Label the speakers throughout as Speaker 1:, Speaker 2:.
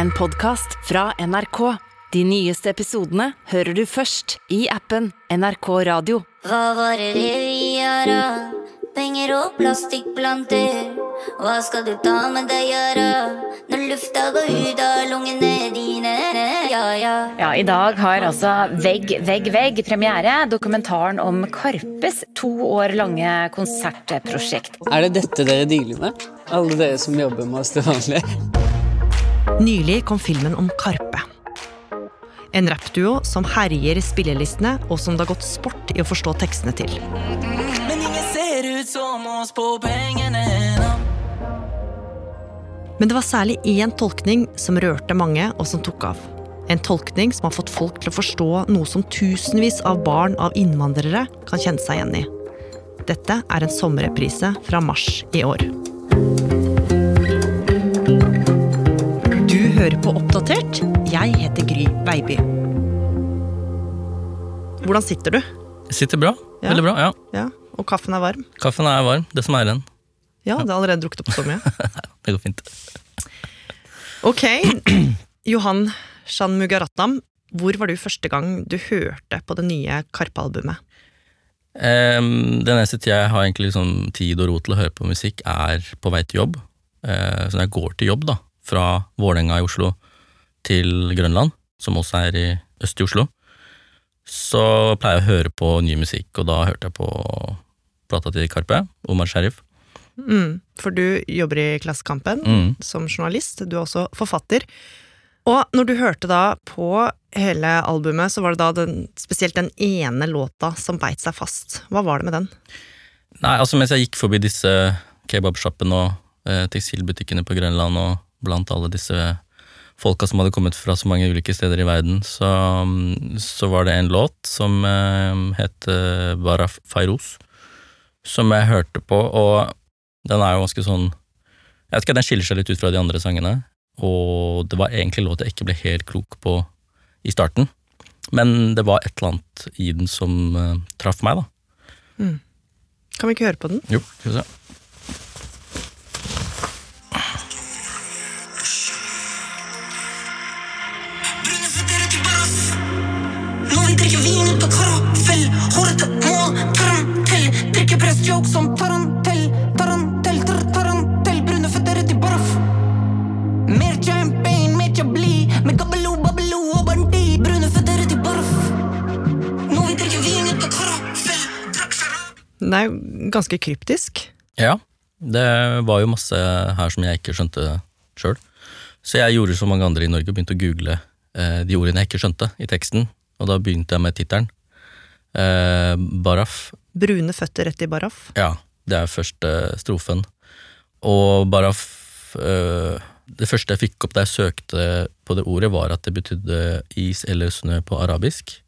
Speaker 1: en podkast fra NRK. De nyeste episodene hører du først i appen NRK Radio.
Speaker 2: Hva var det vi gjorde? Penger og plastikkplanter. Hva skal du ta med deg gjøre? Når lufta går ut av lungene dine. Ja, ja.
Speaker 3: Ja, I dag har altså Vegg, vegg, vegg premiere. Dokumentaren om Karpes to år lange konsertprosjekt.
Speaker 4: Er det dette dere dealer med? Alle dere som jobber med oss til vanlig?
Speaker 5: Nylig kom filmen om Karpe. En rappduo som herjer i spillelistene, og som det har gått sport i å forstå tekstene til.
Speaker 6: Men ingen ser ut som oss på pengene ennå.
Speaker 5: Men det var særlig én tolkning som rørte mange, og som tok av. En tolkning som har fått folk til å forstå noe som tusenvis av barn av innvandrere kan kjenne seg igjen i. Dette er en sommerreprise fra mars i år. Hører på Oppdatert. Jeg heter Gry Baby. Hvordan sitter du?
Speaker 7: Sitter bra.
Speaker 5: Ja.
Speaker 7: Veldig bra. ja.
Speaker 5: Ja, Og kaffen er varm?
Speaker 7: Kaffen er varm. Det som er igjen.
Speaker 5: Ja, det har allerede drukket opp så mye.
Speaker 7: Det går fint.
Speaker 5: Ok, Johan Shanmugaratnam, hvor var du første gang du hørte på det nye Karpe-albumet?
Speaker 7: Um, den eneste tida jeg har egentlig liksom tid og ro til å høre på musikk, er på vei til jobb. Uh, så når jeg går til jobb, da, fra Vålerenga i Oslo til Grønland, som også er i øst i Oslo, så pleier jeg å høre på ny musikk, og da hørte jeg på plata til Karpe, Omar Sheriff.
Speaker 5: Mm, for du jobber i Klassekampen
Speaker 7: Mm.
Speaker 5: som journalist, du er også forfatter. Og når du hørte da på hele albumet, så var det da den, spesielt den ene låta som beit seg fast. Hva var det med den?
Speaker 7: Nei, altså mens jeg gikk forbi disse kebabsjappene og eh, tekstilbutikkene på Grønland og blant alle disse folka som hadde kommet fra så mange ulike steder i verden, så, mm, så var det en låt som eh, het eh, Baraf Fairoz, som jeg hørte på, og den er jo ganske sånn Jeg vet ikke, den skiller seg litt ut fra de andre sangene, og det var egentlig låt jeg ikke ble helt klok på i starten, men det var et eller annet i den som eh, traff meg, da.
Speaker 5: Kan vi ikke høre på den?
Speaker 7: Jo, skal vi se.
Speaker 5: Den er ganske kryptisk.
Speaker 7: Ja, det var jo masse her som jeg ikke skjønte sjøl. Så jeg gjorde som mange andre i Norge begynte å google eh, de ordene jeg ikke skjønte i teksten. Og da begynte jeg med tittelen. Eh, Baraf.
Speaker 5: Brune føtter rett i baraf?
Speaker 7: Ja, det er første strofen. Og Baraf eh, Det første jeg fikk opp da jeg søkte på det ordet, var at det betydde is eller snø på arabisk.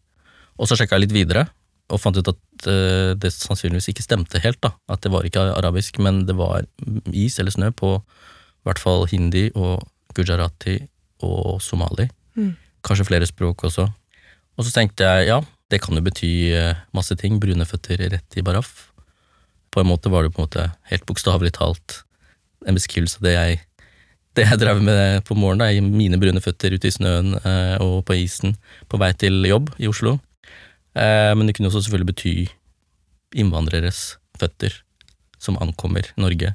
Speaker 7: Og så sjekka jeg litt videre, og fant ut at eh, det sannsynligvis ikke stemte helt. da, At det var ikke arabisk, men det var is eller snø på i hvert fall hindi og gujarati og somali.
Speaker 5: Mm.
Speaker 7: Kanskje flere språk også. Og så tenkte jeg ja, det kan jo bety eh, masse ting. Brune føtter rett i baraff. På en måte var det på en måte helt bokstavelig talt en beskrivelse av det jeg det jeg drev med på morgenen, da, mine brune føtter ute i snøen eh, og på isen på vei til jobb i Oslo. Eh, men det kunne også selvfølgelig bety innvandreres føtter som ankommer Norge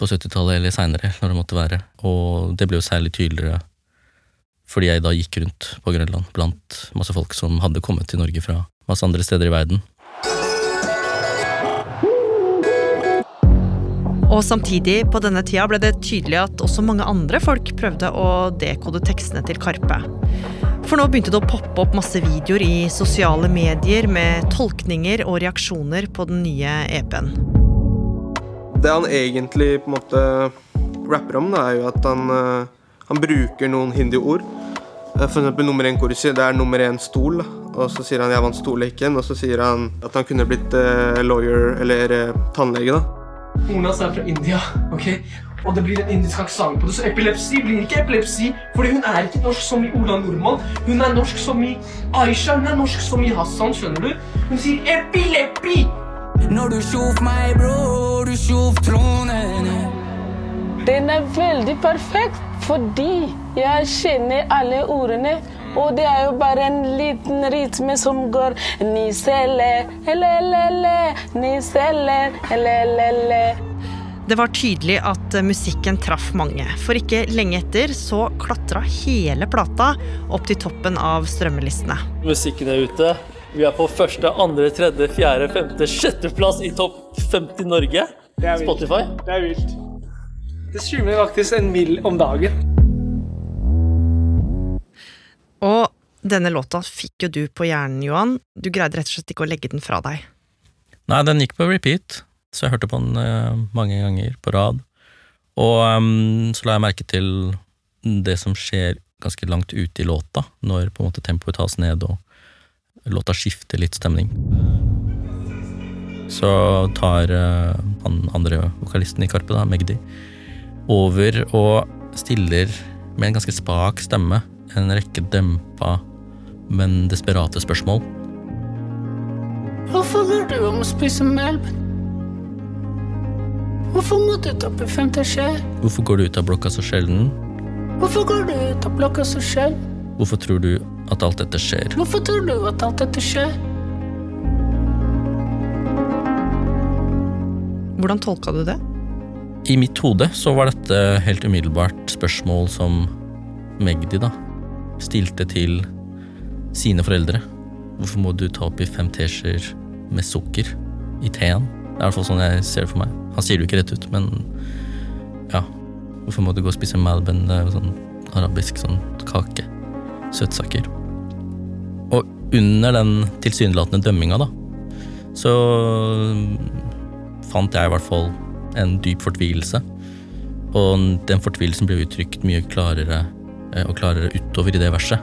Speaker 7: på 70-tallet eller seinere, når det måtte være. Og det ble jo særlig tydeligere fordi jeg da gikk rundt på Grønland blant masse folk som hadde kommet til Norge fra masse andre steder i verden.
Speaker 5: Og samtidig på denne tida ble det tydelig at også mange andre folk prøvde å dekode tekstene til Karpe. For nå begynte det å poppe opp masse videoer i sosiale medier med tolkninger og reaksjoner på den nye EP-en.
Speaker 8: Det han egentlig på en måte rapper om, da, er jo at han, eh, han bruker noen hindi-ord. Eh, For eksempel nummer én kursi, det er nummer én stol. Og så sier han 'jeg vant stolleken', og så sier han at han kunne blitt eh, lawyer eller tannlege. da.
Speaker 9: Mona er fra India, ok? Og det blir en indisk aksent på det, så epilepsi blir ikke epilepsi, fordi hun er ikke norsk som i Ola Nordmann. Hun er norsk som i Aisha, hun er norsk som i Hassan, skjønner du? Hun sier epilepi!
Speaker 6: Når du tjoff meg, bror, du tjoff tronen.
Speaker 10: Den er veldig perfekt. Fordi jeg kjenner alle ordene. Og det er jo bare en liten rytme som går Ni celler, le-le-le, ni celler, le-le-le.
Speaker 5: Det var tydelig at musikken traff mange, for ikke lenge etter så klatra hele plata opp til toppen av strømmelistene.
Speaker 11: Musikken er ute. Vi er på første, andre, tredje, fjerde, femte, sjetteplass i topp 50 Norge.
Speaker 9: Det er vilt.
Speaker 11: Spotify.
Speaker 9: Det er vilt. Det streamer faktisk en mill om dagen.
Speaker 5: Og denne låta fikk jo du på hjernen, Johan. Du greide rett og slett ikke å legge den fra deg.
Speaker 7: Nei, den gikk på repeat, så jeg hørte på den eh, mange ganger på rad. Og um, så la jeg merke til det som skjer ganske langt ute i låta, når på en måte tempoet tas ned og låta skifter litt stemning. Så tar uh, han andre vokalisten i Karpe, da, Magdi, over og stiller med en ganske spak stemme en rekke dempa, men desperate spørsmål.
Speaker 10: Hvorfor går du om å spise melk? Hvorfor må du ta på femte skje?
Speaker 7: Hvorfor går du ut av blokka så sjelden?
Speaker 10: Hvorfor går du ut av blokka så sjelden?
Speaker 7: Hvorfor tror du at alt dette skjer?
Speaker 10: Hvorfor tror du at alt dette skjer?
Speaker 5: Hvordan tolka du det?
Speaker 7: I mitt hode så var dette helt umiddelbart spørsmål som Magdi da stilte til sine foreldre. Hvorfor må du ta oppi fem teskjeer med sukker i teen? Det er i hvert fall sånn jeg ser det for meg. Han sier det jo ikke rett ut, men ja. Hvorfor må du gå og spise malben? Det er jo sånn arabisk sånn kake. Søtsaker. Og under den tilsynelatende dømminga, da, så fant jeg i hvert fall en dyp fortvilelse. Og den fortvilelsen ble uttrykt mye klarere eh, og klarere utover i det verset.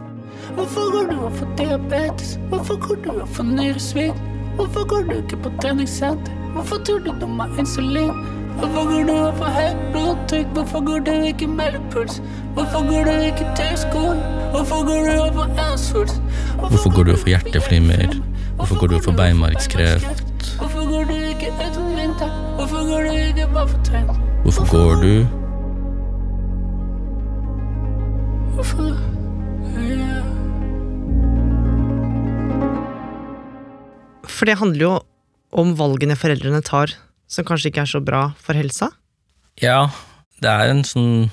Speaker 10: Hvorfor går du og får diabetes? Hvorfor går du og får nyresvikt? Hvorfor går du ikke på treningssenter? Hvorfor tror du du må insulin? Hvorfor går du og får høyt blodtrykk? Hvorfor går du ikke meldepuls? Hvorfor går du ikke til skolen? Hvorfor går du og får ansvars?
Speaker 7: Hvorfor går du og får hjerteflimmer? Hvorfor går du og får beinmargskreft?
Speaker 10: Hvorfor går du ikke uten vinter? Hvorfor går du ikke bare for trent?
Speaker 7: Hvorfor går du?
Speaker 10: Hvorfor? Ja.
Speaker 5: For det handler jo om valgene foreldrene tar, som kanskje ikke er så bra for helsa.
Speaker 7: Ja, det er en sånn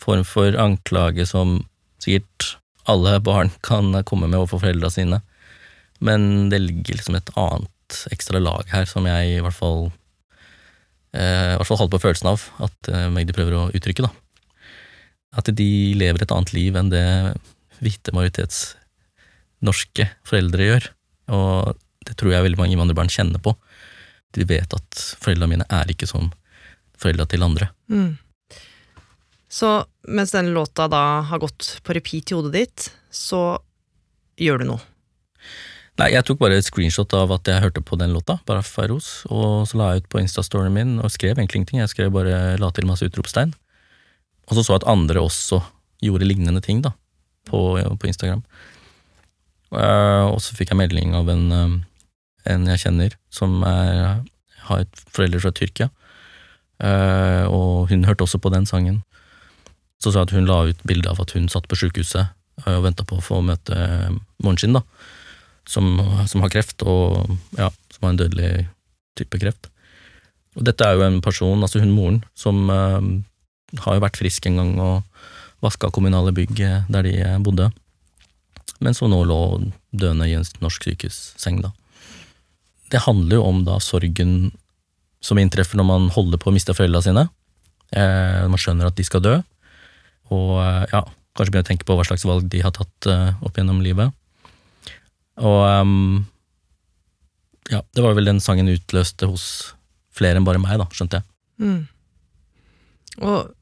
Speaker 7: form for anklage som sikkert alle barn kan komme med overfor foreldra sine, men det ligger liksom et annet ekstra lag her som jeg i hvert fall eh, hvert fall holdt på følelsen av at eh, Magdi prøver å uttrykke, da. At de lever et annet liv enn det hvite majoritets norske foreldre gjør. Og det tror jeg veldig mange innvandrerbarn kjenner på. De vet at foreldrene mine er ikke som foreldra til andre.
Speaker 5: Mm. Så mens den låta da har gått på repeat i hodet ditt, så gjør du noe.
Speaker 7: Nei, jeg tok bare et screenshot av at jeg hørte på den låta, bare Faros, og så la jeg ut på Instastoryen min og skrev egentlig ingenting. Jeg skrev bare la til masse utropstegn. Og så så jeg at andre også gjorde lignende ting da, på, på Instagram. Eh, og så fikk jeg melding av en, eh, en jeg kjenner, som er, har et foreldre fra Tyrkia. Uh, og hun hørte også på den sangen. Så sa hun at hun la ut bilde av at hun satt på sjukehuset uh, og venta på å få møte eh, moren sin, da. Som, som har kreft, og ja, som har en dødelig type kreft. Og dette er jo en person, altså hun moren, som uh, har jo vært frisk en gang og vaska kommunale bygg eh, der de eh, bodde, men som nå lå døende i en norsk sykehusseng, da. Det handler jo om da sorgen som inntreffer når man holder på å miste foreldra sine. Eh, man skjønner at de skal dø, og eh, ja, kanskje begynner å tenke på hva slags valg de har tatt eh, opp gjennom livet. Og um, ja, det var vel den sangen utløste hos flere enn bare meg, da, skjønte jeg.
Speaker 5: Mm. Og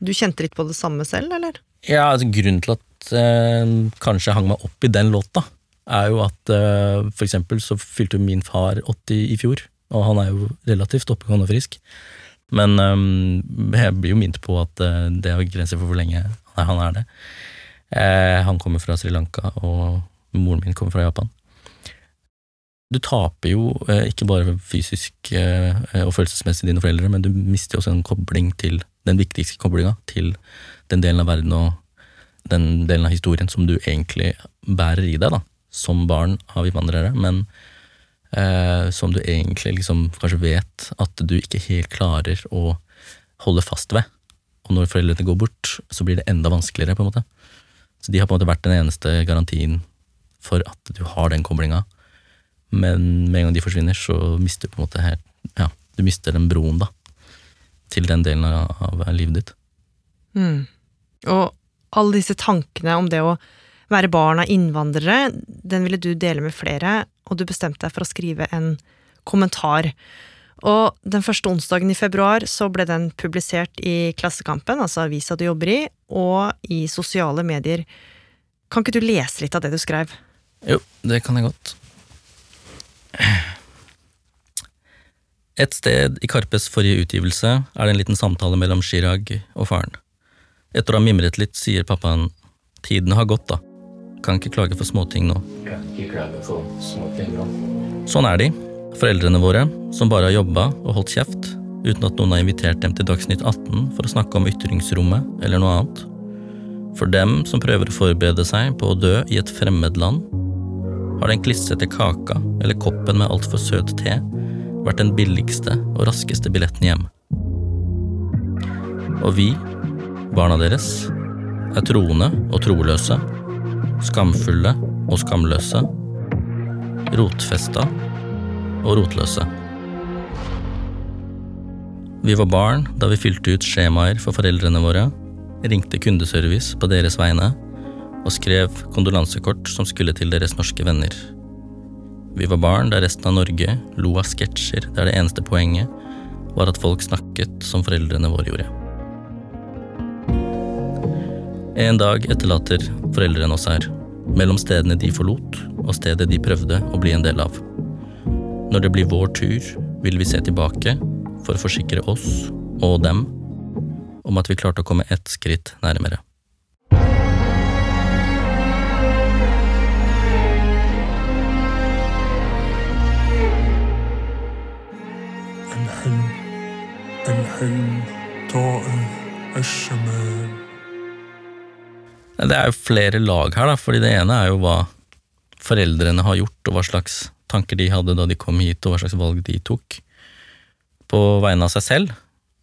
Speaker 5: du kjente litt på det samme selv, eller?
Speaker 7: Ja, altså Grunnen til at eh, kanskje jeg hang meg opp i den låta, er jo at eh, for eksempel så fylte min far 80 i fjor, og han er jo relativt oppegående og frisk. Men eh, jeg blir jo minnet på at eh, det er grenser for hvor lenge han er det. Eh, han kommer fra Sri Lanka, og moren min kommer fra Japan. Du taper jo ikke bare fysisk og følelsesmessig dine foreldre, men du mister jo også en kobling til den viktigste koblinga til den delen av verden og den delen av historien som du egentlig bærer i deg, da, som barn av innvandrere, men eh, som du egentlig liksom kanskje vet at du ikke helt klarer å holde fast ved. Og når foreldrene går bort, så blir det enda vanskeligere, på en måte. Så de har på en måte vært den eneste garantien for at du har den koblinga. Men med en gang de forsvinner, så mister du på en måte helt Ja, du mister den broen, da. Til den delen av, livet ditt.
Speaker 5: Mm. Og alle disse tankene om det å være barn av innvandrere, den ville du dele med flere, og du bestemte deg for å skrive en kommentar. Og den første onsdagen i februar så ble den publisert i Klassekampen, altså avisa du jobber i, og i sosiale medier. Kan ikke du lese litt av det du skrev?
Speaker 7: Jo, det kan jeg godt. Et sted i Karpes forrige utgivelse er det en liten samtale mellom Chirag og faren. Etter å ha mimret litt sier pappaen tiden har gått, da. Kan ikke klage for småting nå. Sånn er de, foreldrene våre, som bare har jobba og holdt kjeft, uten at noen har invitert dem til Dagsnytt 18 for å snakke om ytringsrommet eller noe annet. For dem som prøver å forberede seg på å dø i et fremmed land, har den klissete kaka eller koppen med altfor søt te vært den billigste og raskeste billetten hjem. Og vi, barna deres, er troende og troløse, skamfulle og skamløse, rotfesta og rotløse. Vi var barn da vi fylte ut skjemaer for foreldrene våre, ringte kundeservice på deres vegne og skrev kondolansekort som skulle til deres norske venner. Vi var barn da resten av Norge lo av sketsjer der det eneste poenget var at folk snakket som foreldrene våre gjorde. En dag etterlater foreldrene oss her, mellom stedene de forlot og stedet de prøvde å bli en del av. Når det blir vår tur, vil vi se tilbake for å forsikre oss og dem om at vi klarte å komme ett skritt nærmere.
Speaker 10: الحلم الحلم طائر الشمال
Speaker 7: det er jo flere lag her, da, fordi det ene er jo hva foreldrene har gjort, og hva slags tanker de hadde da de kom hit, og hva slags valg de tok på vegne av seg selv.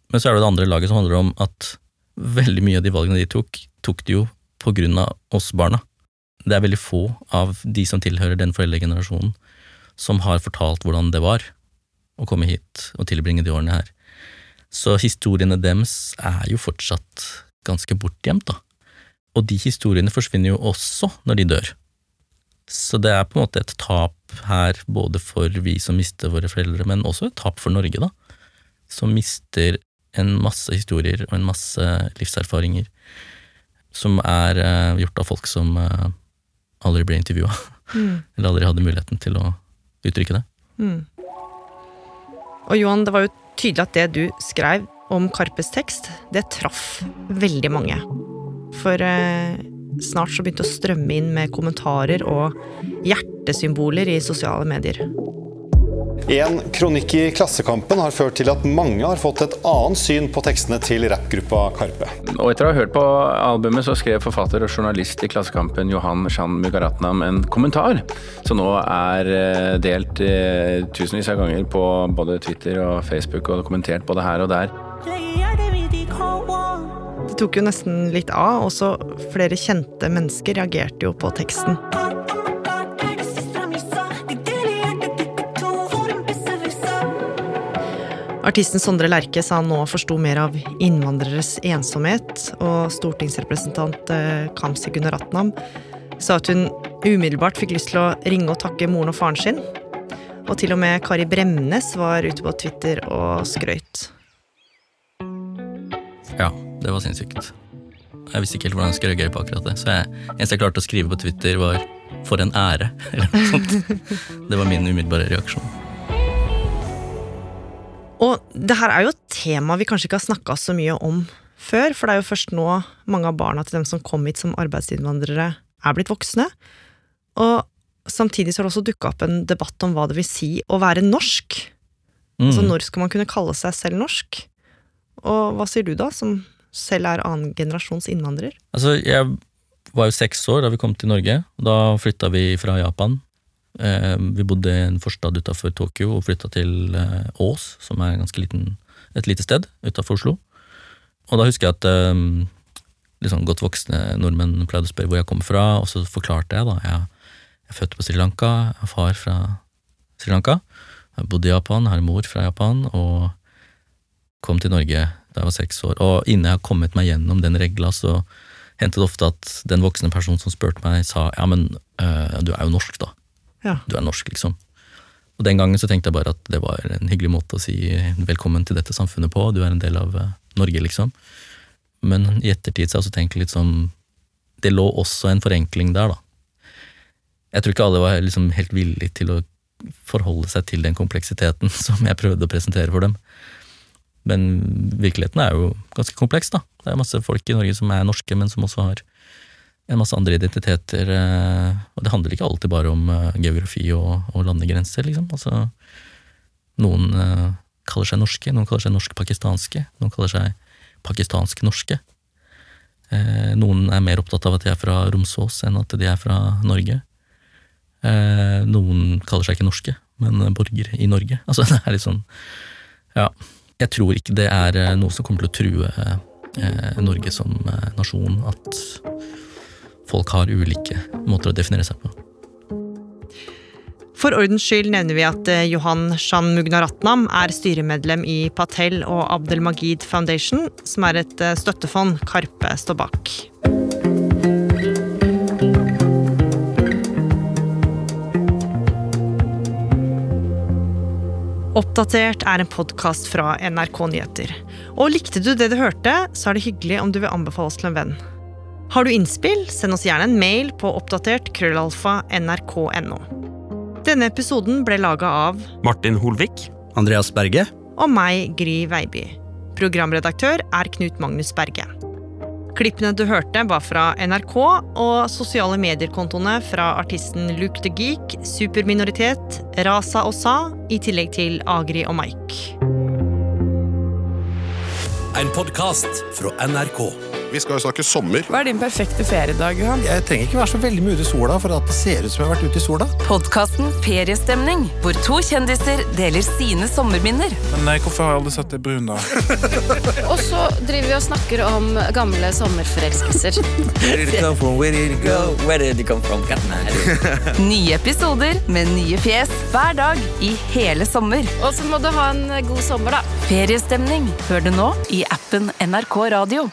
Speaker 7: Men så er det det andre laget som handler om at veldig mye av de valgene de tok, tok de jo på grunn av oss barna. Det er veldig få av de som tilhører den foreldregenerasjonen, som har fortalt hvordan det var å komme hit og tilbringe de årene her. Så historiene deres er jo fortsatt ganske bortgjemt, da. Og de historiene forsvinner jo også når de dør. Så det er på en måte et tap her, både for vi som mister våre foreldre, men også et tap for Norge, da. Som mister en masse historier og en masse livserfaringer som er eh, gjort av folk som eh, aldri ble intervjua.
Speaker 5: Mm.
Speaker 7: Eller aldri hadde muligheten til å uttrykke det.
Speaker 5: Mm. Og Johan, det var jo tydelig at det du skrev om Karpes tekst, det traff veldig mange. For eh, snart så begynte det å strømme inn med kommentarer og hjertesymboler i sosiale medier.
Speaker 12: En kronikk i Klassekampen har ført til at mange har fått et annet syn på tekstene til rappgruppa Karpe.
Speaker 13: Og etter å ha hørt på albumet, så skrev forfatter og journalist i Klassekampen Johan Shan Mugaratnam en kommentar, som nå er eh, delt eh, tusenvis av ganger på både Twitter og Facebook, og kommentert både her og der.
Speaker 5: Tok jo nesten litt av, også flere kjente mennesker reagerte jo på teksten. Artisten Sondre Lerche sa han nå forsto mer av innvandreres ensomhet, og stortingsrepresentant eh, Kamzy Gunaratnam sa at hun umiddelbart fikk lyst til å ringe og takke moren og faren sin. Og til og med Kari Bremnes var ute på Twitter og skrøyt.
Speaker 7: Det var sinnssykt. Jeg visste ikke helt hvordan jeg skulle reagere på akkurat det, så jeg, eneste jeg klarte å skrive på Twitter, var 'for en ære', eller noe sånt. Det var min umiddelbare reaksjon.
Speaker 5: Og det her er jo et tema vi kanskje ikke har snakka så mye om før, for det er jo først nå mange av barna til dem som kom hit som arbeidsinnvandrere, er blitt voksne. Og samtidig så har det også dukka opp en debatt om hva det vil si å være norsk.
Speaker 7: Mm.
Speaker 5: Altså når skal man kunne kalle seg selv norsk? Og hva sier du da, som selv er annen generasjons innvandrer?
Speaker 7: Altså, jeg var jo seks år da vi kom til Norge. Da flytta vi fra Japan. Eh, vi bodde i en forstad utafor Tokyo og flytta til eh, Ås, som er liten, et lite sted utafor Oslo. Og da husker jeg at eh, liksom godt voksne nordmenn pleide å spørre hvor jeg kom fra, og så forklarte jeg da. Jeg, jeg er født på Sri Lanka, jeg har far fra Sri Lanka. Jeg bodde i Japan, har mor fra Japan, og kom til Norge da jeg var seks år. Og innen jeg har kommet meg gjennom den regla, så hendte det ofte at den voksne personen som spurte meg, sa ja, men øh, du er jo norsk, da.
Speaker 5: Ja.
Speaker 7: Du er norsk, liksom. Og den gangen så tenkte jeg bare at det var en hyggelig måte å si velkommen til dette samfunnet på, du er en del av øh, Norge, liksom. Men i ettertid så har jeg også tenkt litt sånn Det lå også en forenkling der, da. Jeg tror ikke alle var liksom helt villige til å forholde seg til den kompleksiteten som jeg prøvde å presentere for dem. Men virkeligheten er jo ganske kompleks, da. Det er masse folk i Norge som er norske, men som også har en masse andre identiteter. eh, Og det handler ikke alltid bare om eh, geografi og, og landegrenser, liksom. Altså, noen eh, kaller seg norske, noen kaller seg norsk-pakistanske, noen kaller seg pakistansk-norske. Noen er mer opptatt av at de er fra Romsås enn at de er fra Norge. Noen kaller seg ikke norske, men borgere i Norge. Altså, det er litt sånn Ja. Jeg tror ikke det er eh, noe som kommer til å true eh, Norge som eh, nasjon, at folk har ulike måter å definere seg på.
Speaker 5: For ordens skyld nevner vi at Johan Shan Mugnaratnam er styremedlem i Patel og Abdelmagid Foundation, som er et eh, støttefond Karpe står bak. Oppdatert er en podkast fra NRK Nyheter. Og likte du det du hørte, så er det hyggelig om du vil anbefale oss til en venn. Har du innspill, send oss gjerne en mail på oppdatert krøllalfa nrk.no. Denne episoden ble laga av
Speaker 14: Martin Holvik.
Speaker 15: Andreas Berge.
Speaker 5: og meg, Gry Veiby. Programredaktør er Knut Magnus Berge. Klippene du hørte, var fra NRK og sosiale medier-kontoene fra artisten Luke the Geek, Superminoritet, Rasa og Sa, i tillegg til Agri og Mike.
Speaker 15: En podkast fra NRK.
Speaker 16: Vi skal jo snakke sommer.
Speaker 17: Hva er din perfekte feriedag, Johan?
Speaker 16: Jeg trenger ikke være så veldig mye ute i sola for at det ser ut som jeg har vært ute i sola.
Speaker 18: Podkasten Feriestemning, hvor to kjendiser deler sine sommerminner.
Speaker 19: Men nei, hvorfor har jeg aldri sett det brun, da?
Speaker 20: Og så driver vi og snakker om gamle sommerforelskelser.
Speaker 18: Where did it come from? Where did it go? Where did it come from? Nye episoder med nye fjes hver dag i hele sommer.
Speaker 20: Og så må du ha en god sommer, da.
Speaker 18: Feriestemning hører du nå i appen NRK Radio.